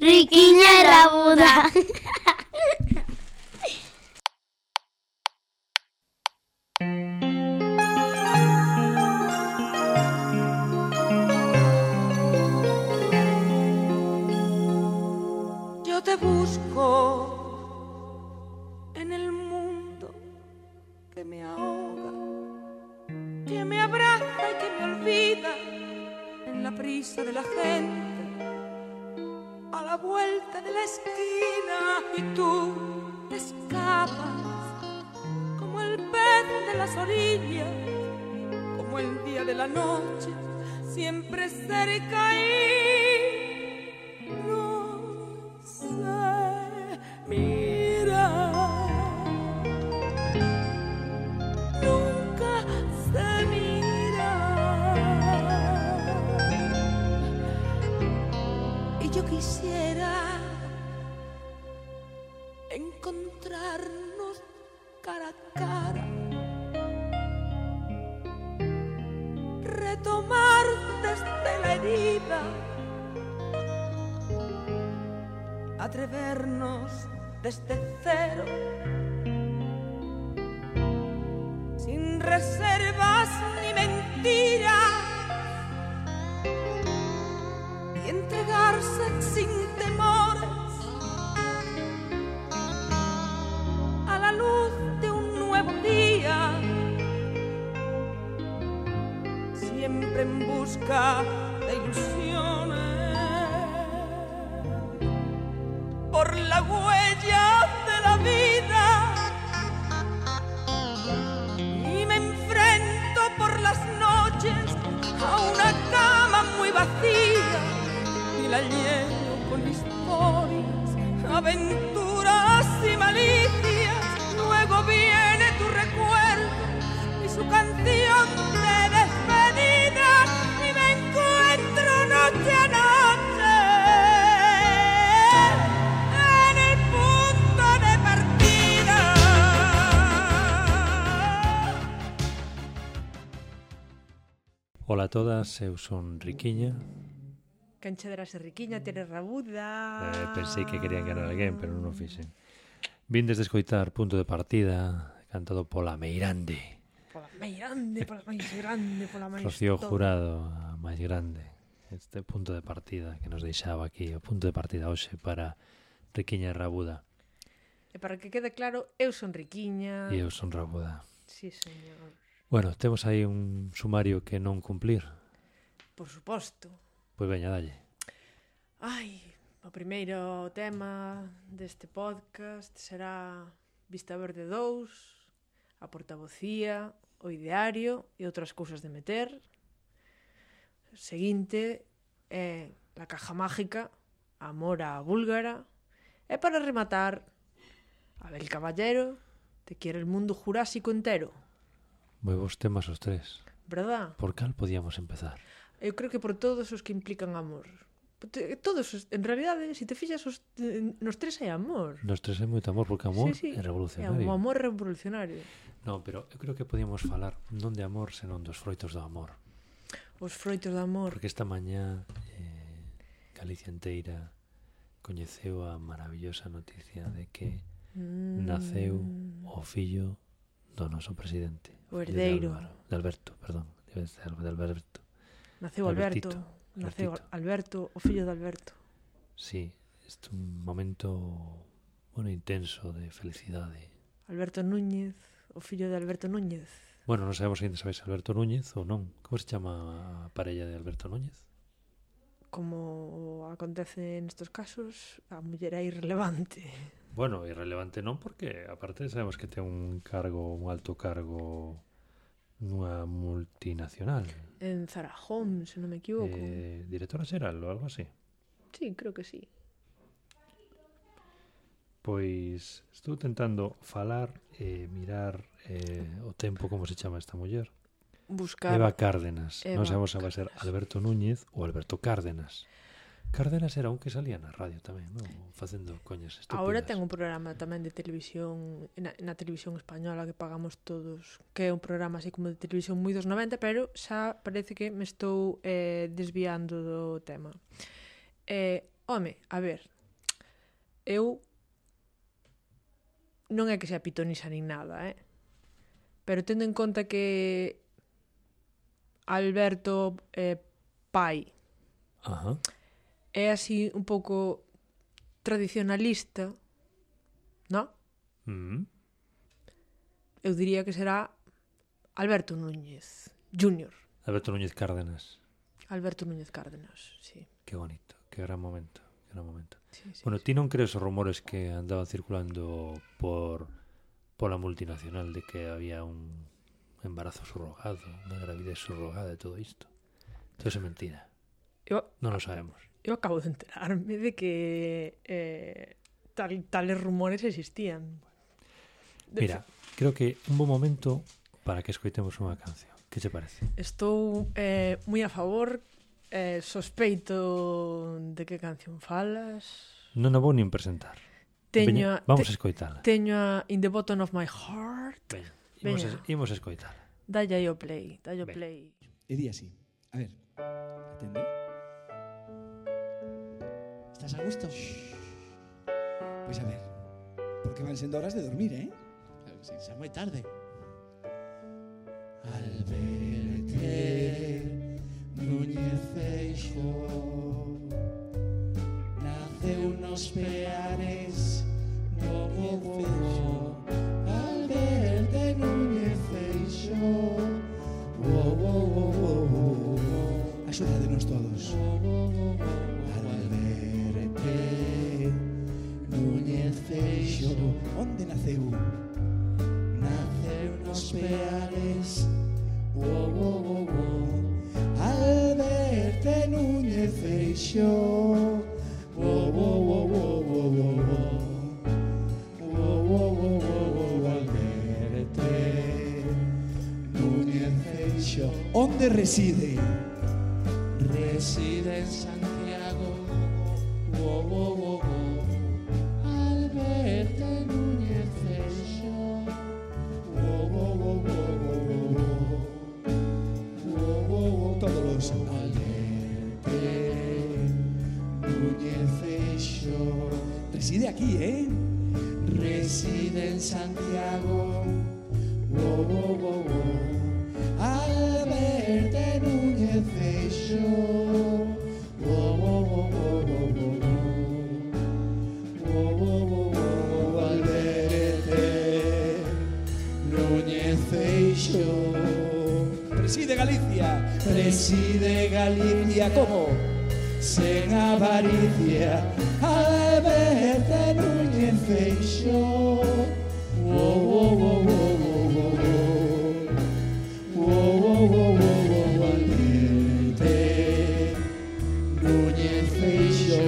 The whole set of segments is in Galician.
Riquiña era Buda. reservas ni mentiras. Y entregarse sin temores a la luz de un nuevo día, siempre en busca la lleno con historias, aventuras y malicias. Luego viene tu recuerdo y su canción de despedida y me encuentro noche a noche en el punto de partida. Ola a todas, eu son Riquiña Cancha de la Serriquiña, mm. Tere Rabuda... Eh, pensei que querían ganar alguén, pero non o fixen. Vindes de escoitar Punto de Partida, cantado pola Meirande. Pola Meirande, pola máis grande, pola máis... Rocío todo. Jurado, a máis grande. Este punto de partida que nos deixaba aquí, o punto de partida hoxe para Riquiña e Rabuda. E para que quede claro, eu son Riquiña... E eu son Rabuda. Sí, señor. Bueno, temos aí un sumario que non cumplir. Por suposto. Pois veña, dalle. Ai, o primeiro tema deste podcast será Vista Verde 2, a portavocía, o ideario e outras cousas de meter. O seguinte é La caja mágica, a búlgara. E para rematar, Abel Caballero, Te quiere el mundo jurásico entero. Moi vos temas os tres. Verdad? Por cal podíamos empezar? eu creo que por todos os que implican amor. Todos, os, en realidade, se si te fixas, os, nos tres hai amor. Nos tres hai moito amor, porque amor sí, sí. é revolucionario. É un amor revolucionario. Non, pero eu creo que podíamos falar non de amor, senón dos froitos do amor. Os froitos do amor. Porque esta mañá eh, Galicia inteira coñeceu a maravillosa noticia de que mm. naceu o fillo do noso presidente. O herdeiro. De, Álvaro, de Alberto, perdón. De Alberto. Naceu Alberto, Albertito, naceu Albertito. Alberto, o fillo de Alberto. Sí, este un momento bueno intenso de felicidade. Alberto Núñez, o fillo de Alberto Núñez. Bueno, non sabemos ainda sabes Alberto Núñez ou non. Como se chama a parella de Alberto Núñez? Como acontece nestos casos, a muller é irrelevante. Bueno, irrelevante non porque aparte sabemos que ten un cargo, un alto cargo una multinacional. En Zara Home, si non me equivoco. Eh, directora Xeral ou algo así. Sí, creo que sí. Pois estou tentando falar e eh, mirar eh, o tempo como se chama esta muller. Buscar Eva Cárdenas. Eva non sabemos se vai ser Alberto Núñez ou Alberto Cárdenas. Cárdenas era un que salía na radio tamén, non? Facendo coñas estúpidas. Ahora ten un programa tamén de televisión na, na televisión española que pagamos todos, que é un programa así como de televisión moi dos 90, pero xa parece que me estou eh, desviando do tema. Eh, home, a ver, eu non é que sea pitonisa nin nada, eh? Pero tendo en conta que Alberto eh, pai Ajá. Uh -huh é así un pouco tradicionalista, no? Mm. Eu diría que será Alberto Núñez Júnior. Alberto Núñez Cárdenas. Alberto Núñez Cárdenas, sí. Qué bonito, qué gran momento, qué gran momento. Sí, sí, bueno, sí. ti non crees os rumores que andaban circulando por pola multinacional de que había un embarazo surrogado, unha gravidez surrogada e todo isto. Todo é mentira. Eu... Non o sabemos eu acabo de enterarme de que eh, tal, tales rumores existían. De Mira, fe... creo que un bom momento para que escoitemos unha canción. Que se parece? Estou eh, moi a favor eh, sospeito de que canción falas. Non a vou nin presentar. Teño, Veña, vamos te, a escoitala. Teño a In the Bottom of My Heart. Veña, Veña. Imos, a, imos a escoitala. Dalle aí o play, dalle o play. E di así. A ver, atende. Atende. ¿Estás a gusto? Pues a ver, porque van siendo horas de dormir, ¿eh? Se es muy tarde. Al verte, Núñez Eijo, nace unos peares, no puedo. Al verte, Núñez Eijo, wow, wow, wow, wow, wow. ayúdanos todos. nace yo? ¿Onde naceu? Naceu nos peares Uou, uou, uou, uou Alberte Núñez Feixo Uou, uou, uou, uou, uou, uou Uou, uou, uou, uou, uou Alberte Núñez Feixo Onde reside?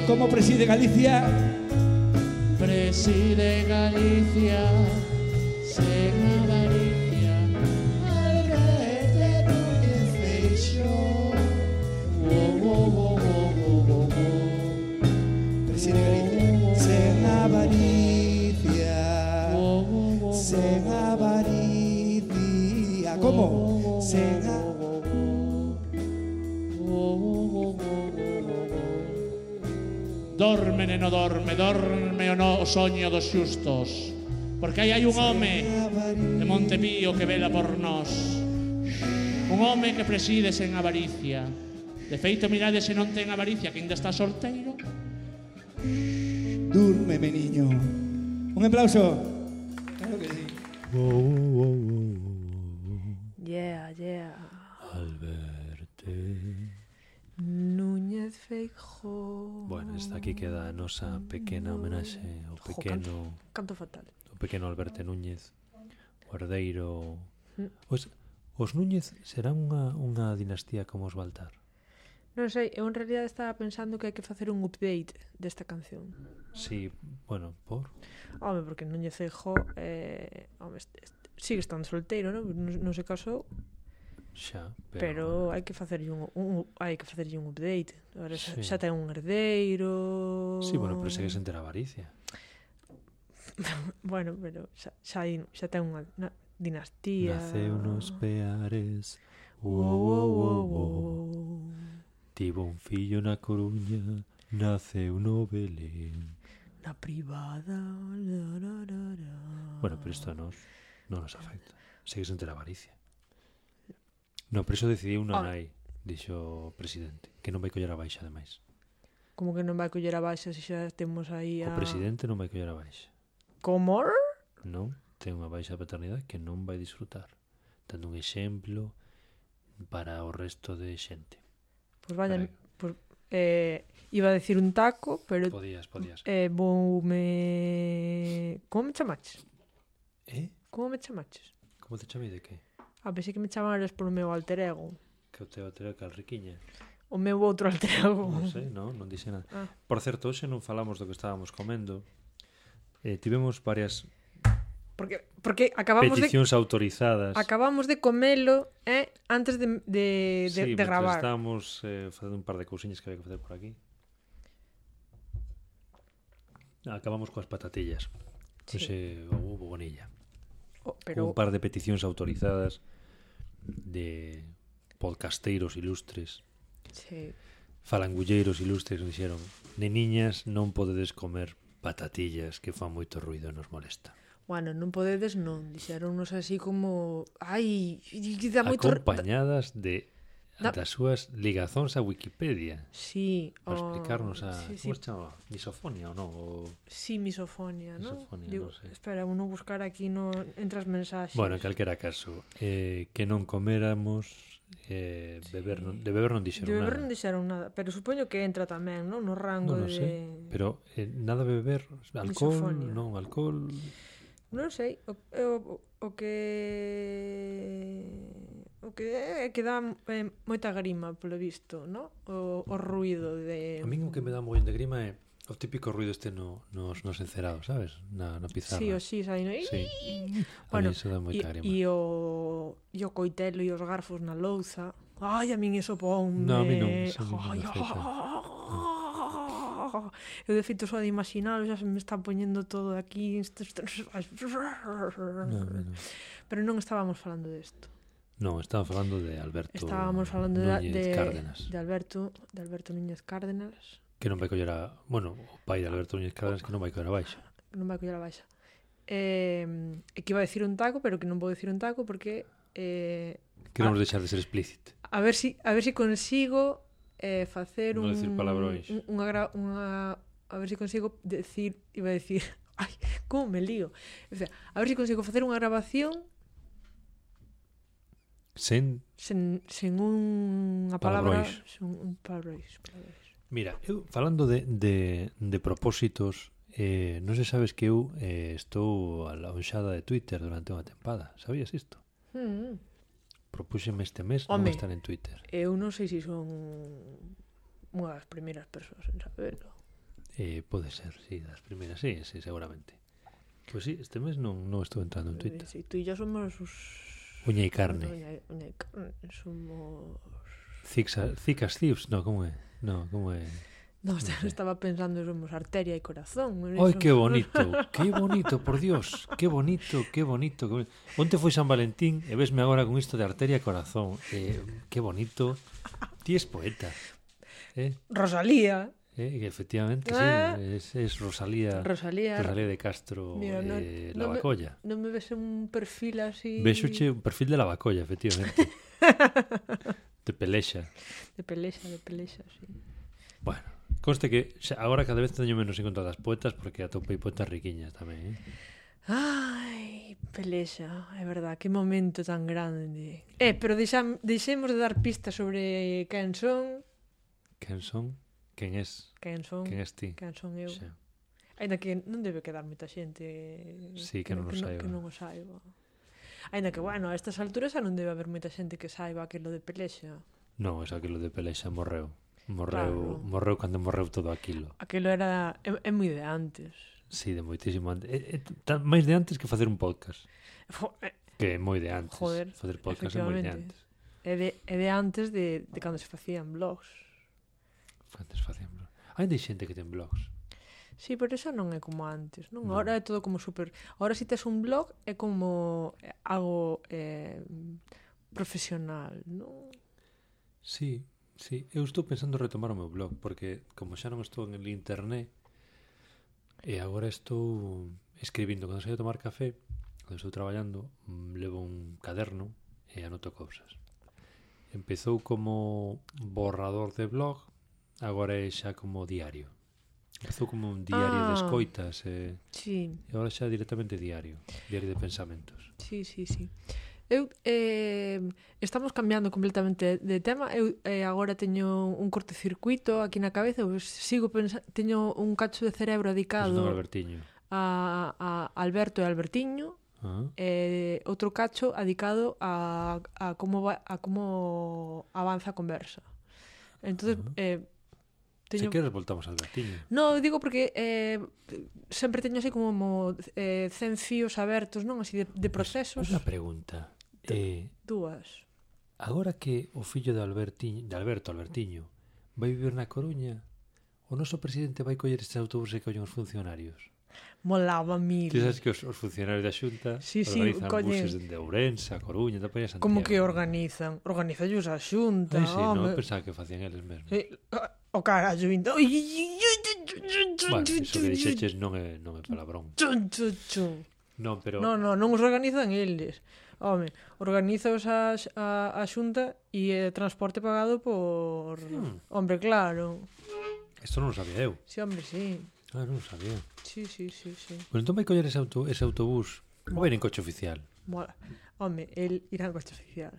Como preside Galicia? Preside Galicia dorme, neno, dorme, dorme o, no, o soño dos xustos. Porque aí hai un home de Montepío que vela por nós. Un home que preside sen avaricia. De feito, mirade se non ten avaricia, que ainda está solteiro. Durme, meniño. Un aplauso. Claro que sí. Oh, oh, oh, oh. oh. Yeah, yeah. Al verte. Núñez Feijó Bueno, está aquí queda a nosa pequena homenaxe ao pequeno jo, canto, canto fatal O pequeno Alberto Núñez Guardeiro mm. Os, os Núñez será unha, unha dinastía como os Baltar Non sei, eu en realidad estaba pensando que hai que facer un update desta canción. Sí, bueno, por? Home, porque Núñez Feijó eh, home, este, este, sigue estando solteiro, non? Non, non se casou Xa, pero, pero hai que facerlle un, un hai que facerlle un update. Agora sí. xa, xa ten un herdeiro. Sí, bueno, pero segue sen ter avaricia. bueno, pero xa xa, hai, xa ten unha, na, dinastía. Naceu nos peares. Wow, wow, wow, wow. Tivo un fillo na Coruña, naceu no Belén. Na privada. La, la, la, la. Bueno, pero isto a nos non nos afecta. Segues entre a avaricia. No, pero iso decidiu non ah. dixo o presidente, que non vai coller a baixa, ademais. Como que non vai coller a baixa se xa temos aí a... O presidente non vai coller a baixa. Como? Non, ten unha baixa de paternidade que non vai disfrutar. Dando un exemplo para o resto de xente. Pois pues vaya, para... Pois, eh, iba a decir un taco, pero... Podías, podías. Eh, vou me... Como me chamaches? Eh? Como me chamaches? Como te chamei de que? A pensei que me chamaras polo meu alter ego. Que o teu alter ego calriquiña. O meu outro alter ego. Non sei, non, non dixe nada. Ah. Por certo, hoxe non falamos do que estábamos comendo. Eh, tivemos varias porque porque acabamos peticións de autorizadas. Acabamos de comelo eh antes de de de, sí, de gravar. Estamos eh, facendo un par de cousiñas que había que facer por aquí. Acabamos coas patatillas. Sí. Ese houve bonilla. Oh, pero... Un par de peticións autorizadas. Mm de podcasteiros ilustres. Sí. Falangulleiros ilustres nos dixeron, neniñas, non podedes comer patatillas que fan moito ruido e nos molesta. Bueno, non podedes non, dixeronnos así como, ai, dá moito acompañadas de da... das súas ligazóns a Wikipedia. Sí, para o... explicarnos a sí, sí. como chama? misofonia ou non? O... Sí, misofonia, ¿no? Misofonia, Digo, non sei. Espera, uno buscar aquí no entre as mensaxes. Bueno, en calquera caso, eh, que non coméramos eh, sí. beber non, de beber non dixeron nada. De beber nada. non dixeron nada, pero supoño que entra tamén, non? No rango non, non de sei, pero eh, nada beber, alcohol, misofonia. non alcohol. Non sei, o, o, o que o que é que dá eh, moita grima, polo visto, no? O, o ruido de... A min o que me dá moi de grima é o típico ruido este no, nos, nos encerados, sabes? Na, na pizarra. Sí, o sí, sai, no? Sí. Bueno, e o, e o coitelo e os garfos na louza. Ai, a min iso ponme... No, a min non. Ai, oh, Eu de feito só de imaginar xa se me está poñendo todo aquí. No, no. Pero non estábamos falando desto. Non, estaba falando de Alberto Estábamos falando Núñez de, de, Cárdenas. de Alberto, de Alberto Núñez Cárdenas. Que non vai coller a... Bueno, o pai de Alberto Núñez Cárdenas que non vai coller a baixa. Non vai coller a baixa. Eh, e que iba a decir un taco, pero que non vou decir un taco porque... Eh, Queremos a, deixar de ser explícito. A ver si, a ver si consigo eh, facer non un... Decir palabróns. Un, unha, unha, a ver si consigo decir... Iba a decir... Ai, como me lío. O sea, a ver si consigo facer unha grabación sen sen, sen unha palabra, palabrois. sen un palabrois, palabrois. Mira, eu falando de, de, de propósitos, eh, non se sabes que eu eh, estou a lonxada de Twitter durante unha tempada. Sabías isto? Mm. Propúxeme este mes Home, non estar en Twitter. Eu non sei se si son unha das primeiras persoas en saberlo. Eh, pode ser, sí, das primeiras, sí, sí, seguramente. Pois pues sí, este mes non, non estou entrando en pois Twitter. Si, tú e yo somos os Uña e carne. Uña e carne. Somos... Zixa, zicas cips, no, como é? No, como é? No, xa no estaba pensando somos arteria e corazón. Oi, que bonito, que bonito, por Dios, que bonito, que bonito. Onte foi San Valentín e vesme agora con isto de arteria e corazón. Eh, que bonito. Ti es poeta. Eh? Rosalía. Eh, efectivamente, ah. sí, es, es Rosalía, Rosalía, Rosalía de Castro Mira, no, eh, no Lavacolla. Me, no me ves un perfil así... Vexoche un perfil de Lavacolla, efectivamente. de pelexa. De pelexa, de pelexa, sí. Bueno, conste que xa, agora cada vez teño menos en contra das poetas porque atopei poetas riquiñas tamén, eh? Ai, pelexa, é verdad, que momento tan grande. Eh, pero deixam, deixemos de dar pistas sobre quen son. Quen son? Quen es? Quen son? Quen es ti? Quen son eu? Xa. Ainda que non debe quedar moita xente sí, que, que, non que, saiba. que non o saiba. Ainda que, bueno, a estas alturas xa non debe haber moita xente que saiba aquilo de Pelexa. Non, é aquilo de Pelexa morreu. Morreu, claro. morreu cando morreu todo aquilo. Aquilo era é, é moi de antes. Sí, de moitísimo antes. É, é, tan, máis de antes que facer un podcast. Eh, que é moi de antes. Joder, facer podcast é moi de antes. É de, é de antes de, de cando se facían blogs. Antes facían blogs. Ainda hai xente que ten blogs. Sí, pero eso non é como antes, non? No. Ahora é todo como super... Ahora si tes un blog é como eh, algo eh, profesional, non? Sí, sí. Eu estou pensando retomar o meu blog, porque como xa non estou en el internet, e agora estou escribindo. Cando saio a tomar café, cando estou traballando, mm, levo un caderno e anoto cousas. Empezou como borrador de blog, agora é xa como diario. Empezou como un diario ah, de escoitas e, sí. e agora xa directamente diario, diario de pensamentos. Sí, sí, sí. Eu eh, estamos cambiando completamente de tema. Eu eh, agora teño un cortocircuito aquí na cabeza, eu sigo teño un cacho de cerebro dedicado Albertiño. A, a Alberto e Albertiño. Uh -huh. eh, outro cacho dedicado a, a como va, a como avanza a conversa. Entonces, uh -huh. eh, Teño... Se queres voltamos al gatiño. No, digo porque eh, sempre teño así como mo, eh, 100 fíos abertos, non? Así de, de procesos. Unha pregunta. Eh, Dúas. Agora que o fillo de, Albertiño, de Alberto Albertiño vai vivir na Coruña, o noso presidente vai coller este autobús que collen os funcionarios. Molaba mil. Ti sabes que os, os funcionarios da Xunta sí, sí, organizan coñen. buses dende Ourense, Coruña, da Santiago. Como que organizan? Organizallos a Xunta, Ai, sí, home. non pensaba que facían eles mesmos. Sí, o cara subindo. Bueno, iso que dixeches non é, non é palabrón. Chun, chun, chun. Non, pero... Non, non, non os organizan eles. Home, organizaos a, a, a xunta e é transporte pagado por... Hmm. Hombre, claro. Isto non o sabía eu. Si, sí, hombre, si. Sí. Ah, non sabía. Si, sí, si, sí, si, sí, si. Sí. Pues entón vai coller ese, auto, ese autobús. Ou vai en coche oficial? Mola. Home, el irá en coche oficial.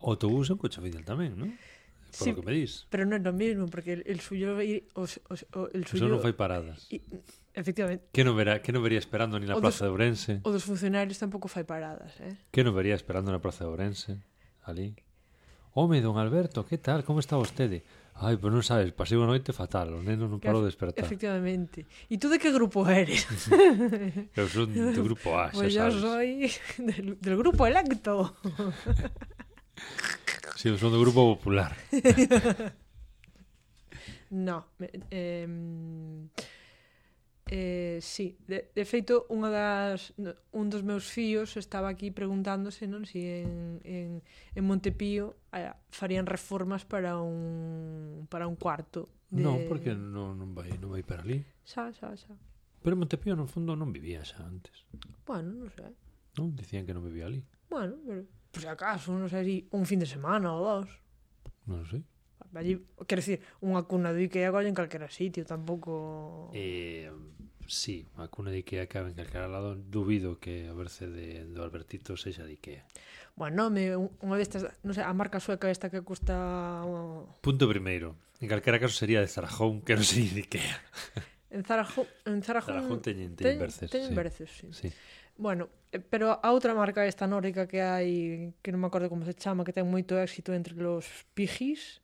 O autobús é un coche oficial tamén, non? Por sí, lo que me dís. Pero non é o mesmo, porque el, el suyo... Os, os, o, el suyo Eso non fai paradas. Y, efectivamente. Que non, verá, que non vería esperando ni na o Plaza dos, de Ourense? O dos funcionarios tampouco fai paradas, eh? Que non vería esperando na Plaza de Ourense? Ali? Home, don Alberto, que tal? Como está vostede? Ai, pero non sabes, pasei unha noite fatal, o neno non parou de despertar. Efectivamente. E tú de que grupo eres? eu son do grupo A, xa pues sabes. Pois eu soy del, del grupo electo. Si, sí, son do Grupo Popular. no. Eh, eh, sí, de, de feito, unha das, un dos meus fillos estaba aquí preguntándose non si en, en, en Montepío eh, farían reformas para un, para un cuarto. De... Non, porque non, non, vai, non vai para ali. Xa, xa, xa. Pero Montepío, no fondo, non vivía xa antes. Bueno, non sei. Non, dicían que non vivía ali. Bueno, pero por si acaso, non sei, un fin de semana ou dos. Non sei. Allí, quero dicir, unha cuna de Ikea colle en calquera sitio, tampouco... Eh, sí, a cuna de Ikea cabe en calquera lado, dubido que a verse de, do Albertito sexa de Ikea. Bueno, me, unha destas, non sei, a marca sueca esta que custa... Punto primeiro, en calquera caso sería de Zarajón, que non sería de Ikea. En Zarajón... En Zarajón, Zarajón teñen, teñen, teñen verces, teñen sí. verces, sí. sí. Bueno, eh, pero a outra marca esta nórdica que hai, que non me acordo como se chama, que ten moito éxito entre los pijis.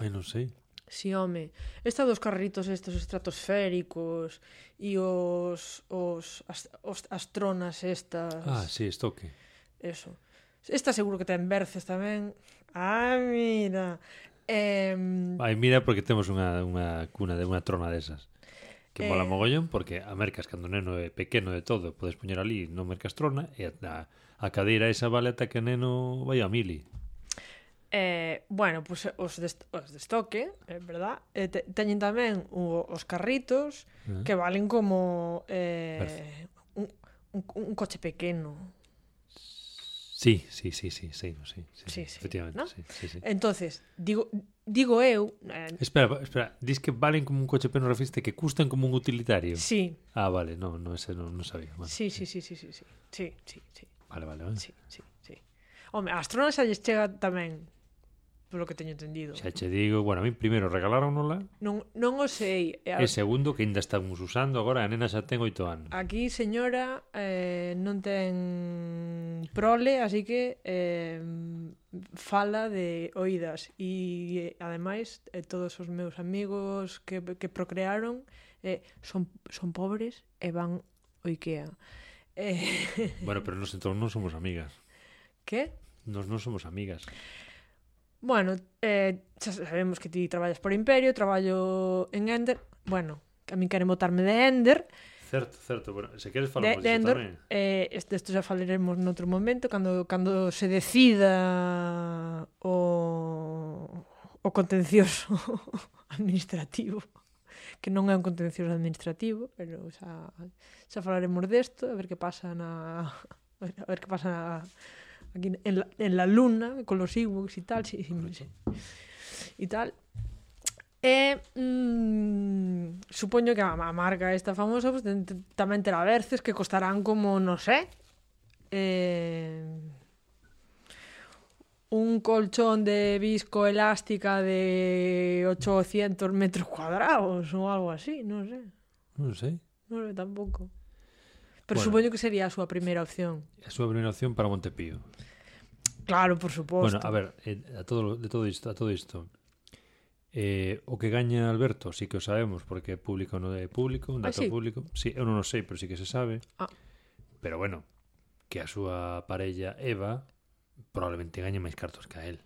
Ai, non sei. Si, sí, home. Esta dos carritos estos estratosféricos e os, os, as, os astronas estas... Ah, sí, estoque. Eso. Esta seguro que ten berces tamén. Ah, mira. Eh... Ai, mira porque temos unha, unha cuna de unha trona desas que mola eh... mogollón porque a mercas cando neno é pequeno de todo, podes poñer ali no mercas trona e a, a cadeira esa vale ata que neno vai a mili. Eh, bueno, pues, os, de, os de estoque, é eh, verdad, eh, te, teñen tamén o, os carritos uh -huh. que valen como eh, un, un, un coche pequeno. Sí, sí, sí, sí, sí, sí, sí, sí, efectivamente. ¿no? Sí, sí, sí. Entonces, digo, digo eu... Eh, espera, espera, dis que valen como un coche, pero non refiste que custan como un utilitario. Sí. Ah, vale, no, no, ese non no sabía. Bueno, sí, sí, sí, sí, sí, sí, sí, sí, sí. Vale, vale, vale. Sí, sí, sí. Home, a Astrona xa lles chega tamén polo que teño entendido. Xa che digo, bueno, a mí primeiro regalaronola. Non, non o sei. E, a... e segundo, que ainda estamos usando agora, a nena xa ten oito anos. Aquí, señora, eh, non ten prole, así que eh, fala de oídas. E, ademais, eh, todos os meus amigos que, que procrearon eh, son, son pobres e van o Ikea. Eh... Bueno, pero nos entón non somos amigas. Que? Nos non somos amigas. Bueno, eh, xa sabemos que ti traballas por Imperio, traballo en Ender. Bueno, que a min queren botarme de Ender. Certo, certo, bueno, se queres falamos de, de Endor, tamén. Eh, este, esto xa falaremos noutro momento, cando, cando se decida o, o contencioso administrativo que non é un contencioso administrativo, pero xa, xa falaremos desto, a ver que pasa na a ver que pasa na, aquí en la, en la luna con los Ewoks e tal, sí, sí, sí, e tal. E mm, supoño que a, a marca esta famosa pues, tamén terá verces que costarán como, non sei, eh, un colchón de visco elástica de 800 metros cuadrados ou algo así, non sei. Non sei. Non sei tampouco. Pero bueno, supoño que sería a súa primeira opción. A súa primeira opción para Montepío. Claro, por suposto. Bueno, a ver, eh, a todo, de todo isto, a todo isto. Eh, o que gaña Alberto, sí que o sabemos, porque é público non é público, un ah, dato ah, sí? público. Sí, eu non o sei, pero sí que se sabe. Ah. Pero bueno, que a súa parella Eva probablemente gañe máis cartos que a él.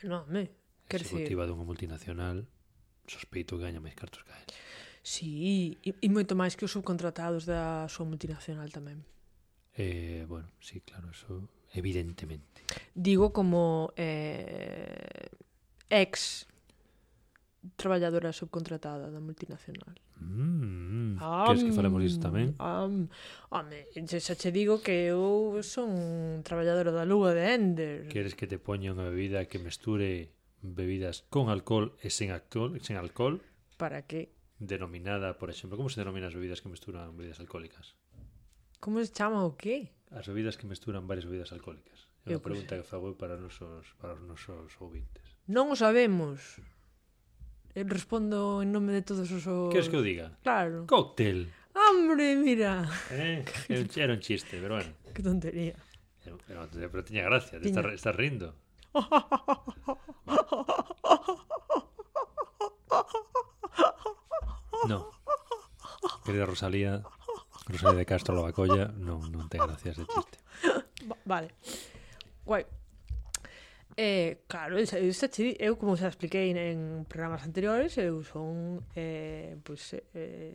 Bueno, me, quer Executiva decir... dunha multinacional, sospeito que gaña máis cartos que a él. Sí, e, e moito máis que os subcontratados da súa multinacional tamén. Eh, bueno, sí, claro, eso evidentemente. Digo como eh, ex traballadora subcontratada da multinacional. Mm, um, queres que falemos disto tamén? Um, home, xa che digo que eu son traballadora da lúa de Ender. Queres que te poña unha bebida que mesture bebidas con alcohol e sen alcohol? Sen alcohol? Para que? denominada, por exemplo, como se denominan as bebidas que mesturan bebidas alcohólicas? Como se chama o qué? As bebidas que mesturan varias bebidas alcohólicas. É unha pois, pregunta que fago para, nosos, para os nosos ouvintes. Non o sabemos. Eu respondo en nome de todos os... Queres que eu diga? Claro. Cóctel. Hombre, mira. Eh, era un chiste, pero bueno. Que tontería. Era, era, pero tiña gracia, te estás, estás rindo. querida Rosalía, Rosalía de Castro Lavacolla, non, non te gracias de chiste. Va, vale. Guai. Eh, claro, eu, eu como xa expliquei en programas anteriores, eu son eh, pues, eh,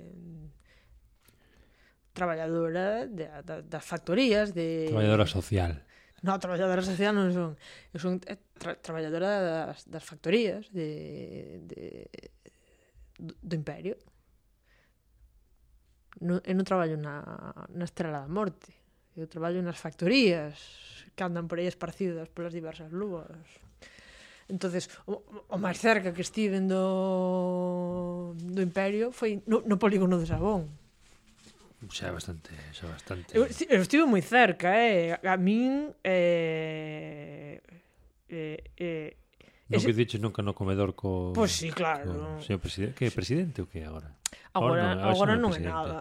traballadora de, da, das factorías de... Traballadora social. No, traballadora social non son. Eu son eh, tra traballadora das, das factorías de, de, do Imperio non, eu non traballo na, na Estrela da Morte. Eu traballo nas factorías que andan por aí esparcidas polas diversas luas Entonces, o, o máis cerca que estiven do, do Imperio foi no, no polígono de Sabón. Xa bastante, xa bastante. Eu, eu estive moi cerca, eh. A min eh, eh, eh Non Ese... que diches nunca no comedor co... Pois pues sí, claro. Co... Señor presidente, que é presidente ou que agora? Agora, agora, agora non, agora non é nada.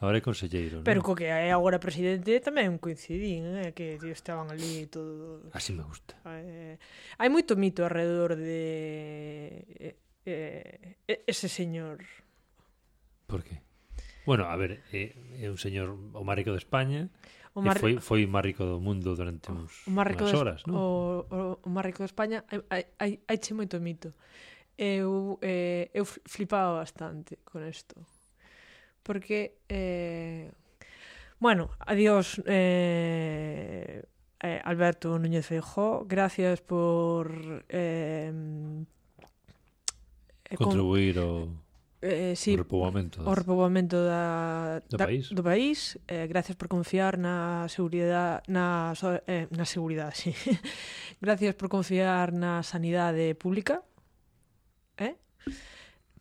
Agora é conselleiro, Pero co que eh, é agora presidente tamén coincidín, eh, que tío, estaban ali todo... Así me gusta. Eh, hai moito mito alrededor de eh, eh ese señor. Por que? Bueno, a ver, é, é un señor o máis rico de España, o mar... foi, foi o máis rico do mundo durante uns, o máis rico unhas horas, non? O, o, o máis rico de España, hai, hai, hai, hai moito mito eu, eh, eu flipaba bastante con isto. Porque, eh, bueno, adiós, eh, eh, Alberto Núñez Feijó, gracias por... Eh, eh Contribuir con, ao... Eh, sí, o repoboamento, o repoboamento da, do da, país, do país. Eh, gracias por confiar na seguridade na, eh, na seguridade, sí. gracias por confiar na sanidade pública eh?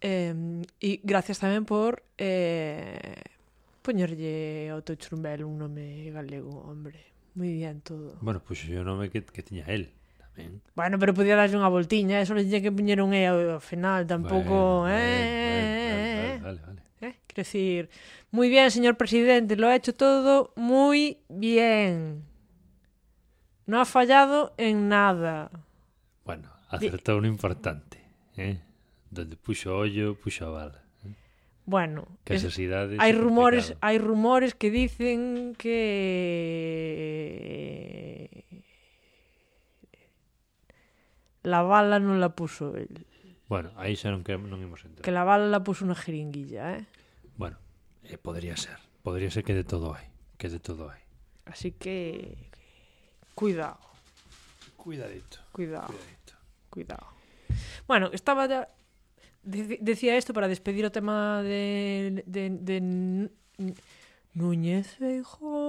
Eh, e gracias tamén por eh, poñerlle ao teu churumbel un nome galego, hombre. Moi bien todo. Bueno, pois pues, o nome que, que tiña el. Tamén. Bueno, pero podía darlle unha voltiña, eso non tiña que poñer un E ao final, tampouco, bueno, eh, bueno, eh, eh, eh, vale, vale, vale. Eh, quero decir, moi bien, señor presidente, lo ha hecho todo moi bien. No ha fallado en nada. Bueno, acertado un importante, eh. Donde puxo ollo, puxo a bala. Bueno, Que esas idades... é rumores, hay rumores que dicen que la bala no la puso él, Bueno, aí xa non, que, non imos entrar. que la bala la puso una jeringuilla, ¿eh? Bueno, eh, podría ser. Podría ser que de todo hai. Que de todo hai. Así que cuidado, Cuidadito, cuidado, cuidadito. cuidado. Bueno, estaba ya... de, decía isto para despedir o tema de, de, de Núñez Feijó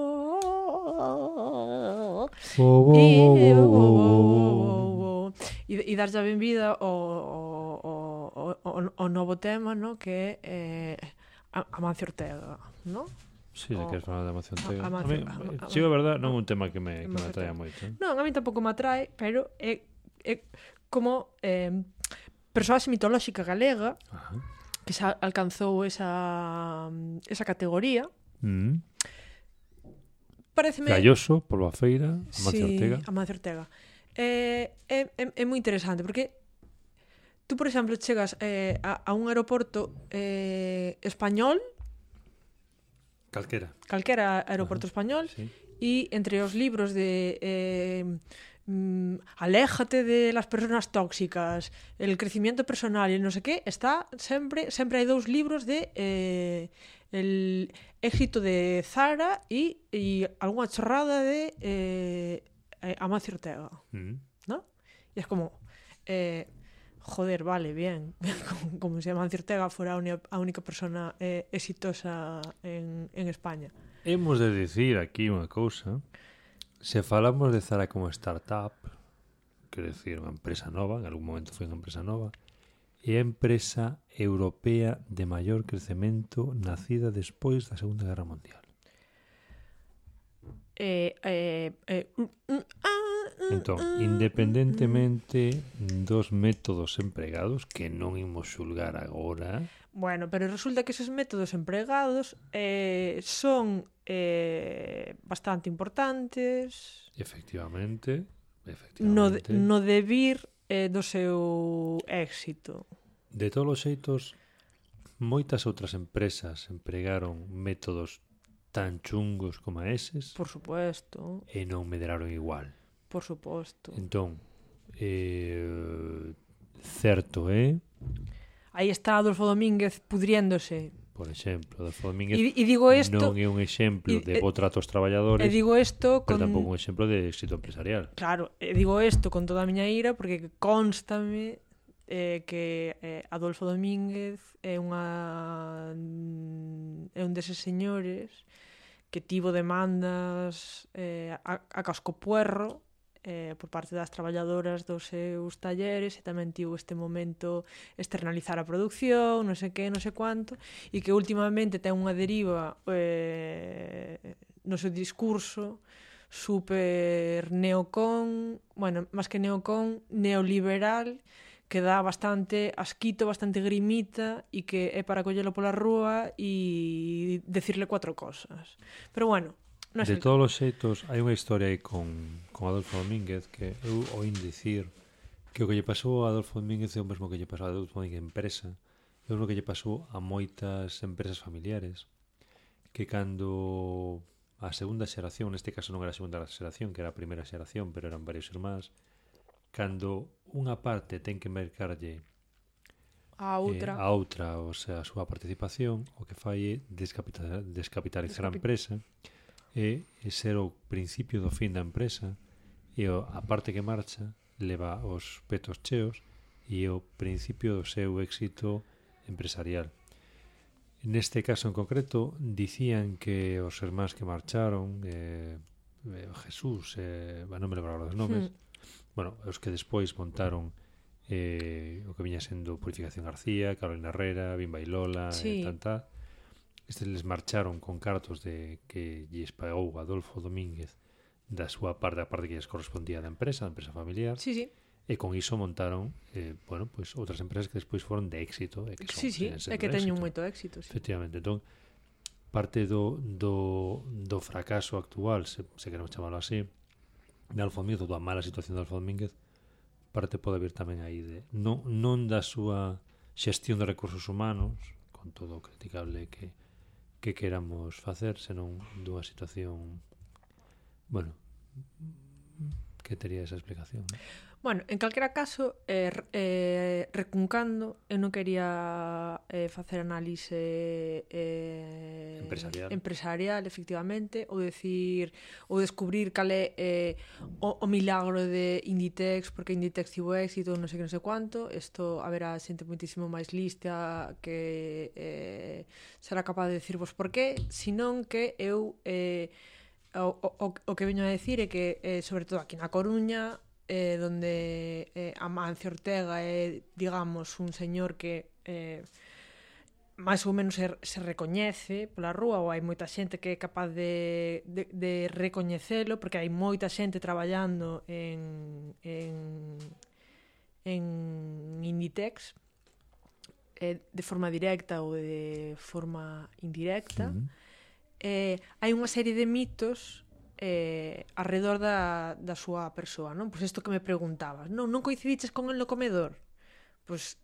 e, e darlle a benvida ao, ao, ao, ao novo tema no? que é eh, Amancio Ortega no? Sí, o, que falar de Amancio Ortega. Amancio, a, a, a, a, a verdad, non é un tema que me, que me atraia moito. Non, a mí tampouco me atrae, pero é, é como eh, Persoaxe mitolóxica galega Ajá. que xa alcanzou esa, esa categoría. Mm. Pareceme... Galloso, Polo Feira, Amancio sí, Ortega. Amancio Ortega. É, eh, é, é, é moi interesante porque tú, por exemplo, chegas eh, a, a un aeroporto eh, español Calquera. Calquera aeroporto español sí. e entre os libros de eh, mmm, aléjate de las personas tóxicas, el crecimiento personal y no sé qué, está sempre, sempre hai dous libros de eh, el éxito de Zara e, y alguna chorrada de eh, eh Amacio Ortega. Mm. ¿No? Y es como... Eh, joder, vale, bien, como, como si Amancio Ortega, fora a, a única persona eh, exitosa en, en España. Hemos de dicir aquí unha cousa Se falamos de Zara como startup, quero dicir, unha empresa nova, en algún momento foi unha empresa nova, é a empresa europea de maior crecemento nacida despois da Segunda Guerra Mundial. Eh, eh, eh, mm, mm, ah, mm, entón, mm, independentemente mm, dos métodos empregados que non imos xulgar agora, Bueno, pero resulta que esos métodos empregados eh, son eh, bastante importantes. Efectivamente, efectivamente. No, no debir eh, do seu éxito. De todos os xeitos, moitas outras empresas empregaron métodos tan chungos como eses. Por suposto. E non medraron igual. Por suposto. Entón, eh, certo é... Eh, aí está Adolfo Domínguez pudriéndose. Por exemplo, Adolfo Domínguez e, e digo esto, non é un exemplo e, de bo trato aos traballadores, e digo esto con... pero tampouco un exemplo de éxito empresarial. Claro, e digo isto con toda a miña ira porque constame eh, que eh, Adolfo Domínguez é unha mm, é un deses señores que tivo demandas eh, a, a casco puerro eh, por parte das traballadoras dos seus talleres e tamén tivo este momento externalizar a produción, non sei que, non sei cuánto, e que últimamente ten unha deriva eh, no seu discurso super neocon, bueno, máis que neocon, neoliberal, que dá bastante asquito, bastante grimita e que é para collelo pola rúa e decirle cuatro cosas. Pero bueno, non De todos os xeitos, hai unha historia aí con con Adolfo Domínguez que eu oín dicir que o que lle pasou a Adolfo Domínguez é o mesmo que lle pasou a Adolfo Domínguez empresa é o mesmo que lle pasou a moitas empresas familiares que cando a segunda xeración, neste caso non era a segunda xeración, que era a primeira xeración, pero eran varios irmáns, cando unha parte ten que mercarlle a outra, eh, a outra o sea, a súa participación, o que fai é descapitalizar, descapitalizar Descapit a empresa, e, e ser o principio do fin da empresa, e o, a parte que marcha leva os petos cheos e o principio do seu éxito empresarial. Neste caso en concreto, dicían que os irmáns que marcharon, eh, eh Jesús, eh, non me lembro os nomes, mm. bueno, os que despois montaron eh, o que viña sendo Purificación García, Carolina Herrera, Bimba y Lola, eh, sí. e tanta, estes les marcharon con cartos de que lles pagou Adolfo Domínguez da súa parte, a parte que lles correspondía da empresa, da empresa familiar. Sí, sí. E con iso montaron, eh, bueno, pues, outras empresas que despois foron de éxito. E que son, sí, sí, é que teñen moito éxito. Sí. Efectivamente. Entón, parte do, do, do fracaso actual, se, se queremos chamarlo así, de Alfa Domínguez, ou da mala situación de Alfa Domínguez, parte pode vir tamén aí de non, non da súa xestión de recursos humanos, con todo o criticable que, que queramos facer, senón dunha situación, bueno, que tería esa explicación. ¿no? Bueno, en calquera caso, eh, eh, recuncando, eu non quería eh, facer análise eh, empresarial. empresarial, efectivamente, ou decir, ou descubrir cal é eh, o, o milagro de Inditex, porque Inditex tivo éxito, non sei que non sei cuánto, isto haberá xente moitísimo máis lista que eh, será capaz de decirvos por qué, senón que eu... Eh, o, o, o que veño a decir é que, eh, sobre todo aquí na Coruña, eh, donde eh, Amancio Ortega é, digamos, un señor que... Eh, máis ou menos se, se recoñece pola rúa ou hai moita xente que é capaz de, de, de recoñecelo porque hai moita xente traballando en en, en Inditex eh, de forma directa ou de forma indirecta. Mm eh, hai unha serie de mitos eh, alrededor da, da súa persoa, non? Pois isto que me preguntabas, non, non coincidiches con el no comedor? Pois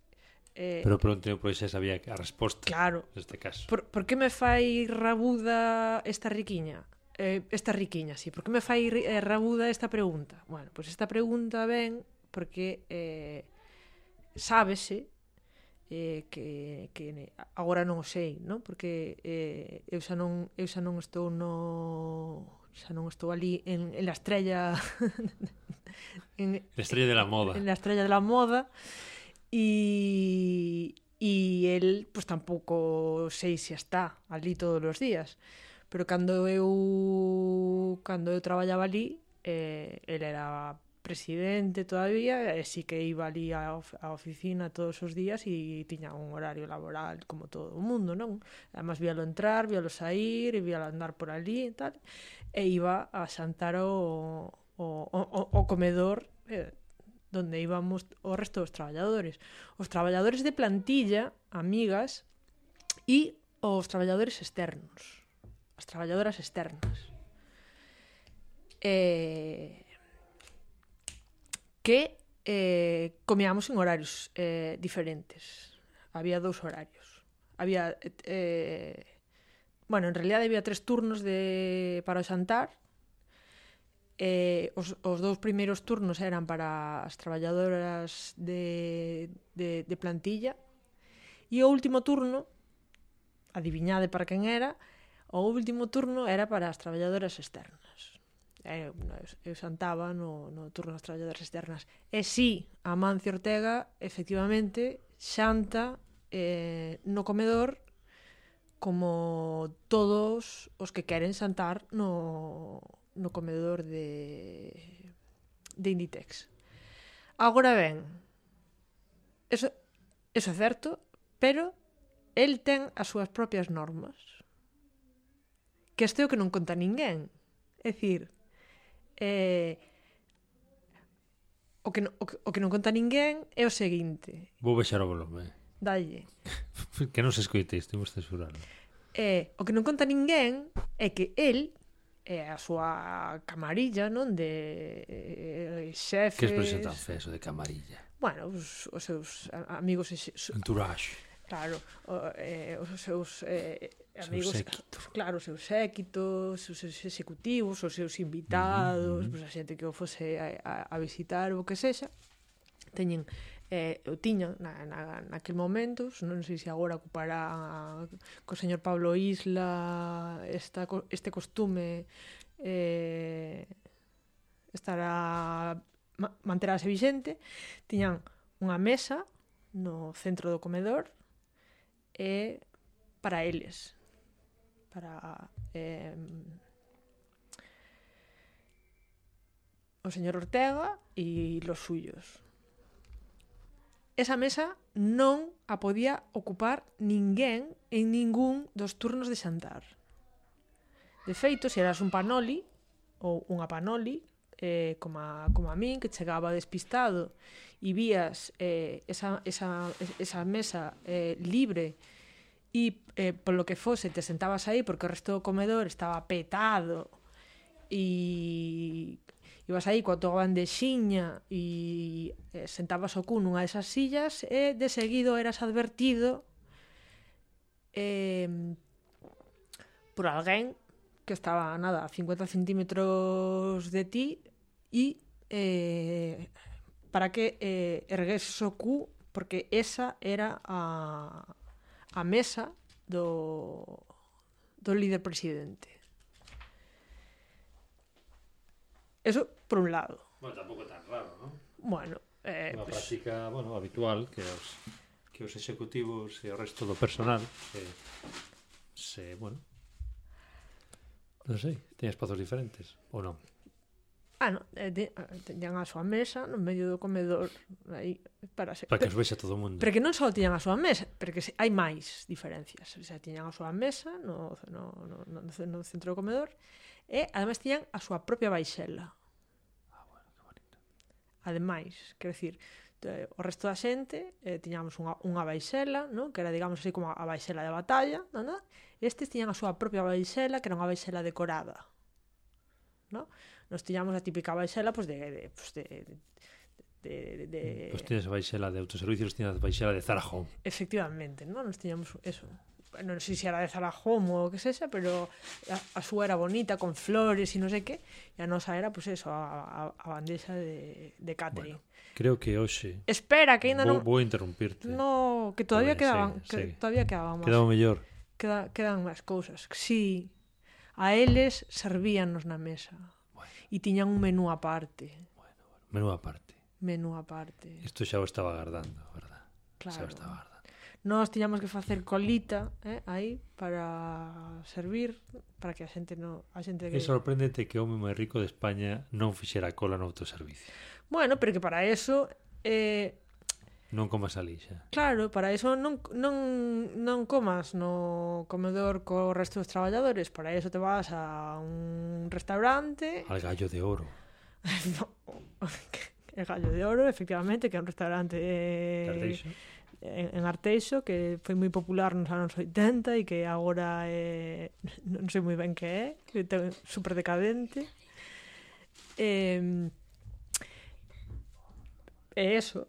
Eh, Pero pronto pois xa sabía a resposta claro, neste caso. Por, por que me fai rabuda esta riquiña? Eh, esta riquiña, sí. Por que me fai eh, rabuda esta pregunta? Bueno, pois esta pregunta ven porque eh, sábese eh, que, que agora non o sei, non? Porque eh, eu xa non eu xa non estou no xa non estou ali en, en la estrella en, la estrella de la moda. en la estrella de la moda. E e el pues tampouco sei se está ali todos os días. Pero cando eu cando eu traballaba ali eh, el era presidente todavía, e sí que iba ali á of a oficina todos os días e tiña un horario laboral como todo o mundo, non? Además, víalo entrar, víalo sair, e víalo andar por ali e tal, e iba a xantar o, o, o, o comedor eh, donde íbamos o resto dos traballadores. Os traballadores de plantilla, amigas, e os traballadores externos. As traballadoras externas. Eh, que eh, comíamos en horarios eh, diferentes. Había dous horarios. Había... Eh, bueno, en realidad había tres turnos de, para o xantar. Eh, os, os dous primeiros turnos eran para as traballadoras de, de, de plantilla. E o último turno, adiviñade para quen era, o último turno era para as traballadoras externas eh, eu xantaba no, no turno das traballadoras externas. E si, sí, Amancio Ortega, efectivamente, xanta eh, no comedor como todos os que queren xantar no, no comedor de, de Inditex. Agora ben, eso, eso é certo, pero el ten as súas propias normas. Que este é o que non conta ninguén. É dicir, Eh, o que, no, o, o que non conta ninguén é o seguinte. Vou baixar o volume. Dalle. que non se escoite isto, imos censurarlo. Eh, o que non conta ninguén é que el e a súa camarilla, non? De eh, xefes... Que expresión tan fea eso de camarilla? Bueno, os, os seus amigos... Entourage. Claro, o, eh, os seus eh, amigos, seu séquito. claro, os seus séquitos, os seus executivos, os seus invitados, mm -hmm. pues, a xente que o fose a, a, a visitar ou que sexa, teñen eh, o tiña na, na, naquel momento non sei se agora ocupará co señor Pablo Isla esta, este costume eh, estará manterase vixente tiñan unha mesa no centro do comedor é para eles. Para eh, o señor Ortega e los suyos. Esa mesa non a podía ocupar ninguén en ningún dos turnos de xantar. De feito, se eras un panoli ou unha panoli eh, como, a, como a min que chegaba despistado e vías eh, esa, esa, esa mesa eh, libre e eh, polo que fose te sentabas aí porque o resto do comedor estaba petado e ibas aí coa tua bandexiña e eh, sentabas o cu nunha desas sillas e de seguido eras advertido eh, por alguén que estaba, nada, a 50 centímetros de ti y eh, para que eh, ergueses o cu, porque esa era a, a mesa do, do líder presidente. Eso por un lado. Bueno, tampouco tan raro, non? Bueno, eh, Unha pues... práctica, bueno, habitual que os que os executivos e o resto do personal se, se bueno, Non sei, ten espazos diferentes ou non? Ah, no, eh, ah, tiñan a súa mesa no medio do comedor aí para se... Para que os vexa todo o mundo. Pero que non só tiñan a súa mesa, porque se, hai máis diferencias. O sea, tiñan a súa mesa no, no, no, no, no centro do comedor e ademais tiñan a súa propia baixela. Ah, bueno, que bonito. Ademais, quero dicir, o resto da xente eh, tiñamos unha, unha baixela, ¿no? que era, digamos así, como a baixela de batalla, ¿no? Estes tiñan a súa propia baixela, que era unha baixela decorada. No? Nos tiñamos a típica baixela pues, de, de, pues, de, de, de, de, Pois tienes a baixela de autoservicios, tienes a baixela de Zara Home. Efectivamente, non? Nos tiñamos eso. Non sei se era de Zara Home ou que sexa, pero a, a súa era bonita, con flores e non sei que, e a nosa era, pues eso, a, a, a bandexa de, de catering. Bueno, creo que hoxe Espera, que ainda non... vou interrumpirte. No, que todavía Vale, quedaban, segue, que segue. todavía quedaban máis. Quedaba mellor. queda, quedan máis cousas. Si a eles servíanos na mesa. Bueno. E tiñan un menú aparte. Bueno. Menú aparte. Menú aparte. Isto xa o estaba agardando, verdad? Claro. Xa o estaba agardando. Nós tiñamos que facer colita, eh, aí para servir, para que a xente no, a xente que... É sorprendente que o home máis rico de España non fixera cola no autoservicio. Bueno, pero que para eso eh, Non comas a lixa. Claro, para iso non, non, non comas no comedor co resto dos traballadores. Para iso te vas a un restaurante... Al gallo de oro. no, el gallo de oro, efectivamente, que é un restaurante... Eh, en, en Arteixo que foi moi popular nos anos 80 e que agora é, eh, non sei moi ben que é, que ten super decadente. Eh, e eso,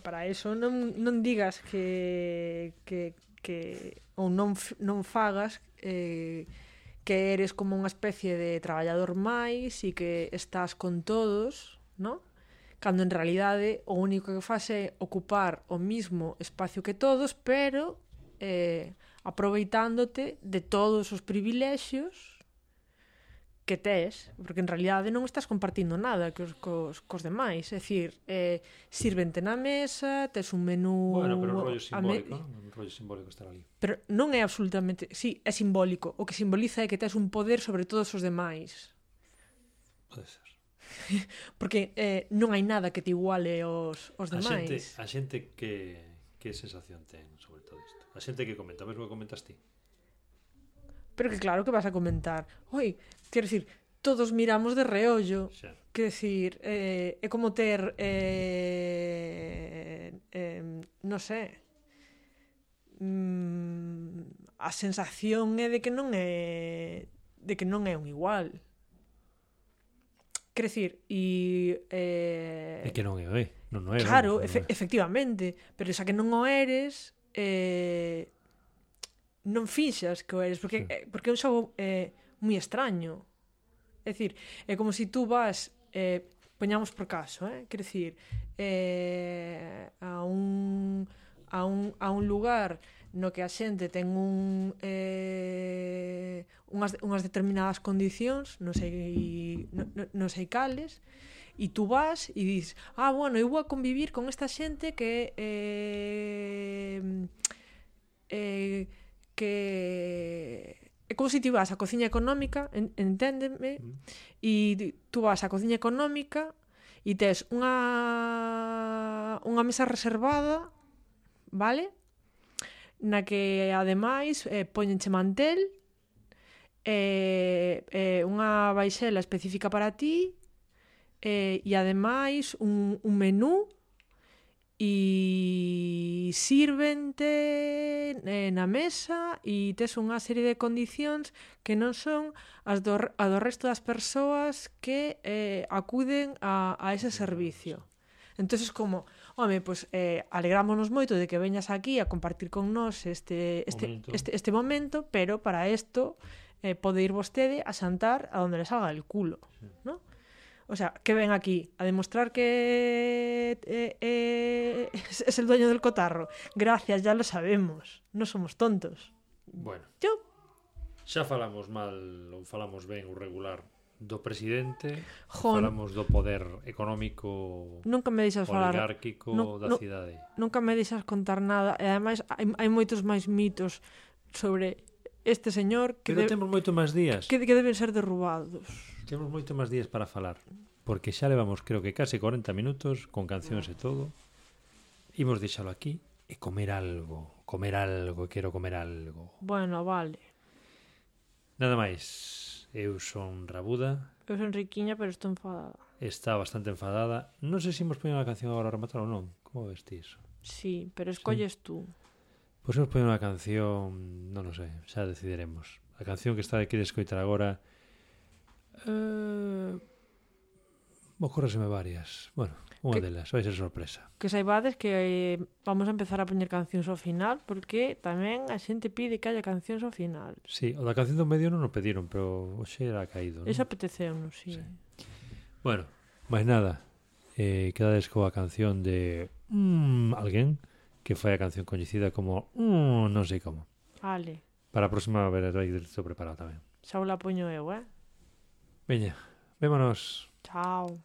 para eso non, non digas que, que, que ou non, non fagas eh, que eres como unha especie de traballador máis e que estás con todos, non? Cando en realidade o único que faz é ocupar o mismo espacio que todos, pero eh, aproveitándote de todos os privilexios que tes, porque en realidade non estás compartindo nada cos, cos, cos demais, é dicir, eh, sirvente na mesa, tes un menú... Bueno, pero un rollo simbólico, me... un rollo simbólico estar ali. Pero non é absolutamente... Sí, é simbólico. O que simboliza é que tes un poder sobre todos os demais. Pode ser. porque eh, non hai nada que te iguale os, os demais. A xente, a xente que, que sensación ten sobre todo isto? A xente que comenta, mesmo que comentas ti? Pero que claro que vas a comentar. Oi, quero dicir, todos miramos de reollo. Xa. Que decir, eh, é como ter eh, eh, non sei mm, a sensación é de que non é de que non é un igual. Crecir e eh, é que non é, non, non é. Claro, non, non é. efectivamente, pero xa que non o eres eh, non finxas que o eres, porque, sí. Eh, porque é un xogo eh, moi extraño. É dicir, é como se si tú vas, eh, poñamos por caso, eh, quer dicir, eh, a un a un, a un lugar no que a xente ten un eh, unhas, unhas determinadas condicións, non sei, non, non sei cales, e tú vas e dis, ah, bueno, eu vou a convivir con esta xente que eh, eh, que é como se ti vas á cociña económica, en, enténdeme, mm. e tú vas á cociña económica e tes unha unha mesa reservada, vale? Na que ademais eh, poñenche mantel, eh, eh, unha baixela específica para ti, eh, e ademais un, un menú e sírvente eh, na mesa e tes unha serie de condicións que non son as do, a do resto das persoas que eh, acuden a, a ese servicio. Entón, como, home, pois pues, eh, alegrámonos moito de que veñas aquí a compartir con nós este, este, momento. este, este momento, pero para isto eh, pode ir vostede a xantar a donde le salga el culo, sí. non? O sea, que ven aquí a demostrar que eh, eh, es, es el dueño del cotarro. Gracias, ya lo sabemos. No somos tontos. Bueno. Yo Xa falamos mal ou falamos ben o regular do presidente, Jon, falamos do poder económico nunca me deixas falar oligárquico no, da no, cidade. Nunca me deixas contar nada e ademais hai, hai moitos máis mitos sobre este señor que Pero de... temos moito máis días. Que, que deben ser derrubados. Temos moito máis días para falar, porque xa levamos creo que case 40 minutos con cancións e todo. Imos deixalo aquí e comer algo, comer algo, quero comer algo. Bueno, vale. Nada máis. Eu son Rabuda. Eu son Riquiña, pero estou enfadada. Está bastante enfadada. Non sei se imos poñer unha canción agora a rematar ou non. Como ves ti iso? Sí, pero escolles sí. tú. Pois imos poñer unha canción, non o sei, xa decidiremos. A canción que está de querer escoitar agora Eh, Ocórreseme varias. Bueno, unha que, delas, vai ser sorpresa. Que saibades que eh, vamos a empezar a poñer cancións ao final, porque tamén a xente pide que haya cancións ao final. Sí, o da canción do medio non o pediron, pero hoxe era caído. Non? Esa apeteceu, sí. sí. Bueno, máis nada, eh, quedades coa canción de mm, alguén que foi a canción coñecida como mm, non sei como. Vale. Para a próxima ver vai directo preparado tamén. Xa o la poño eu, eh? Veña, vémonos. Chao.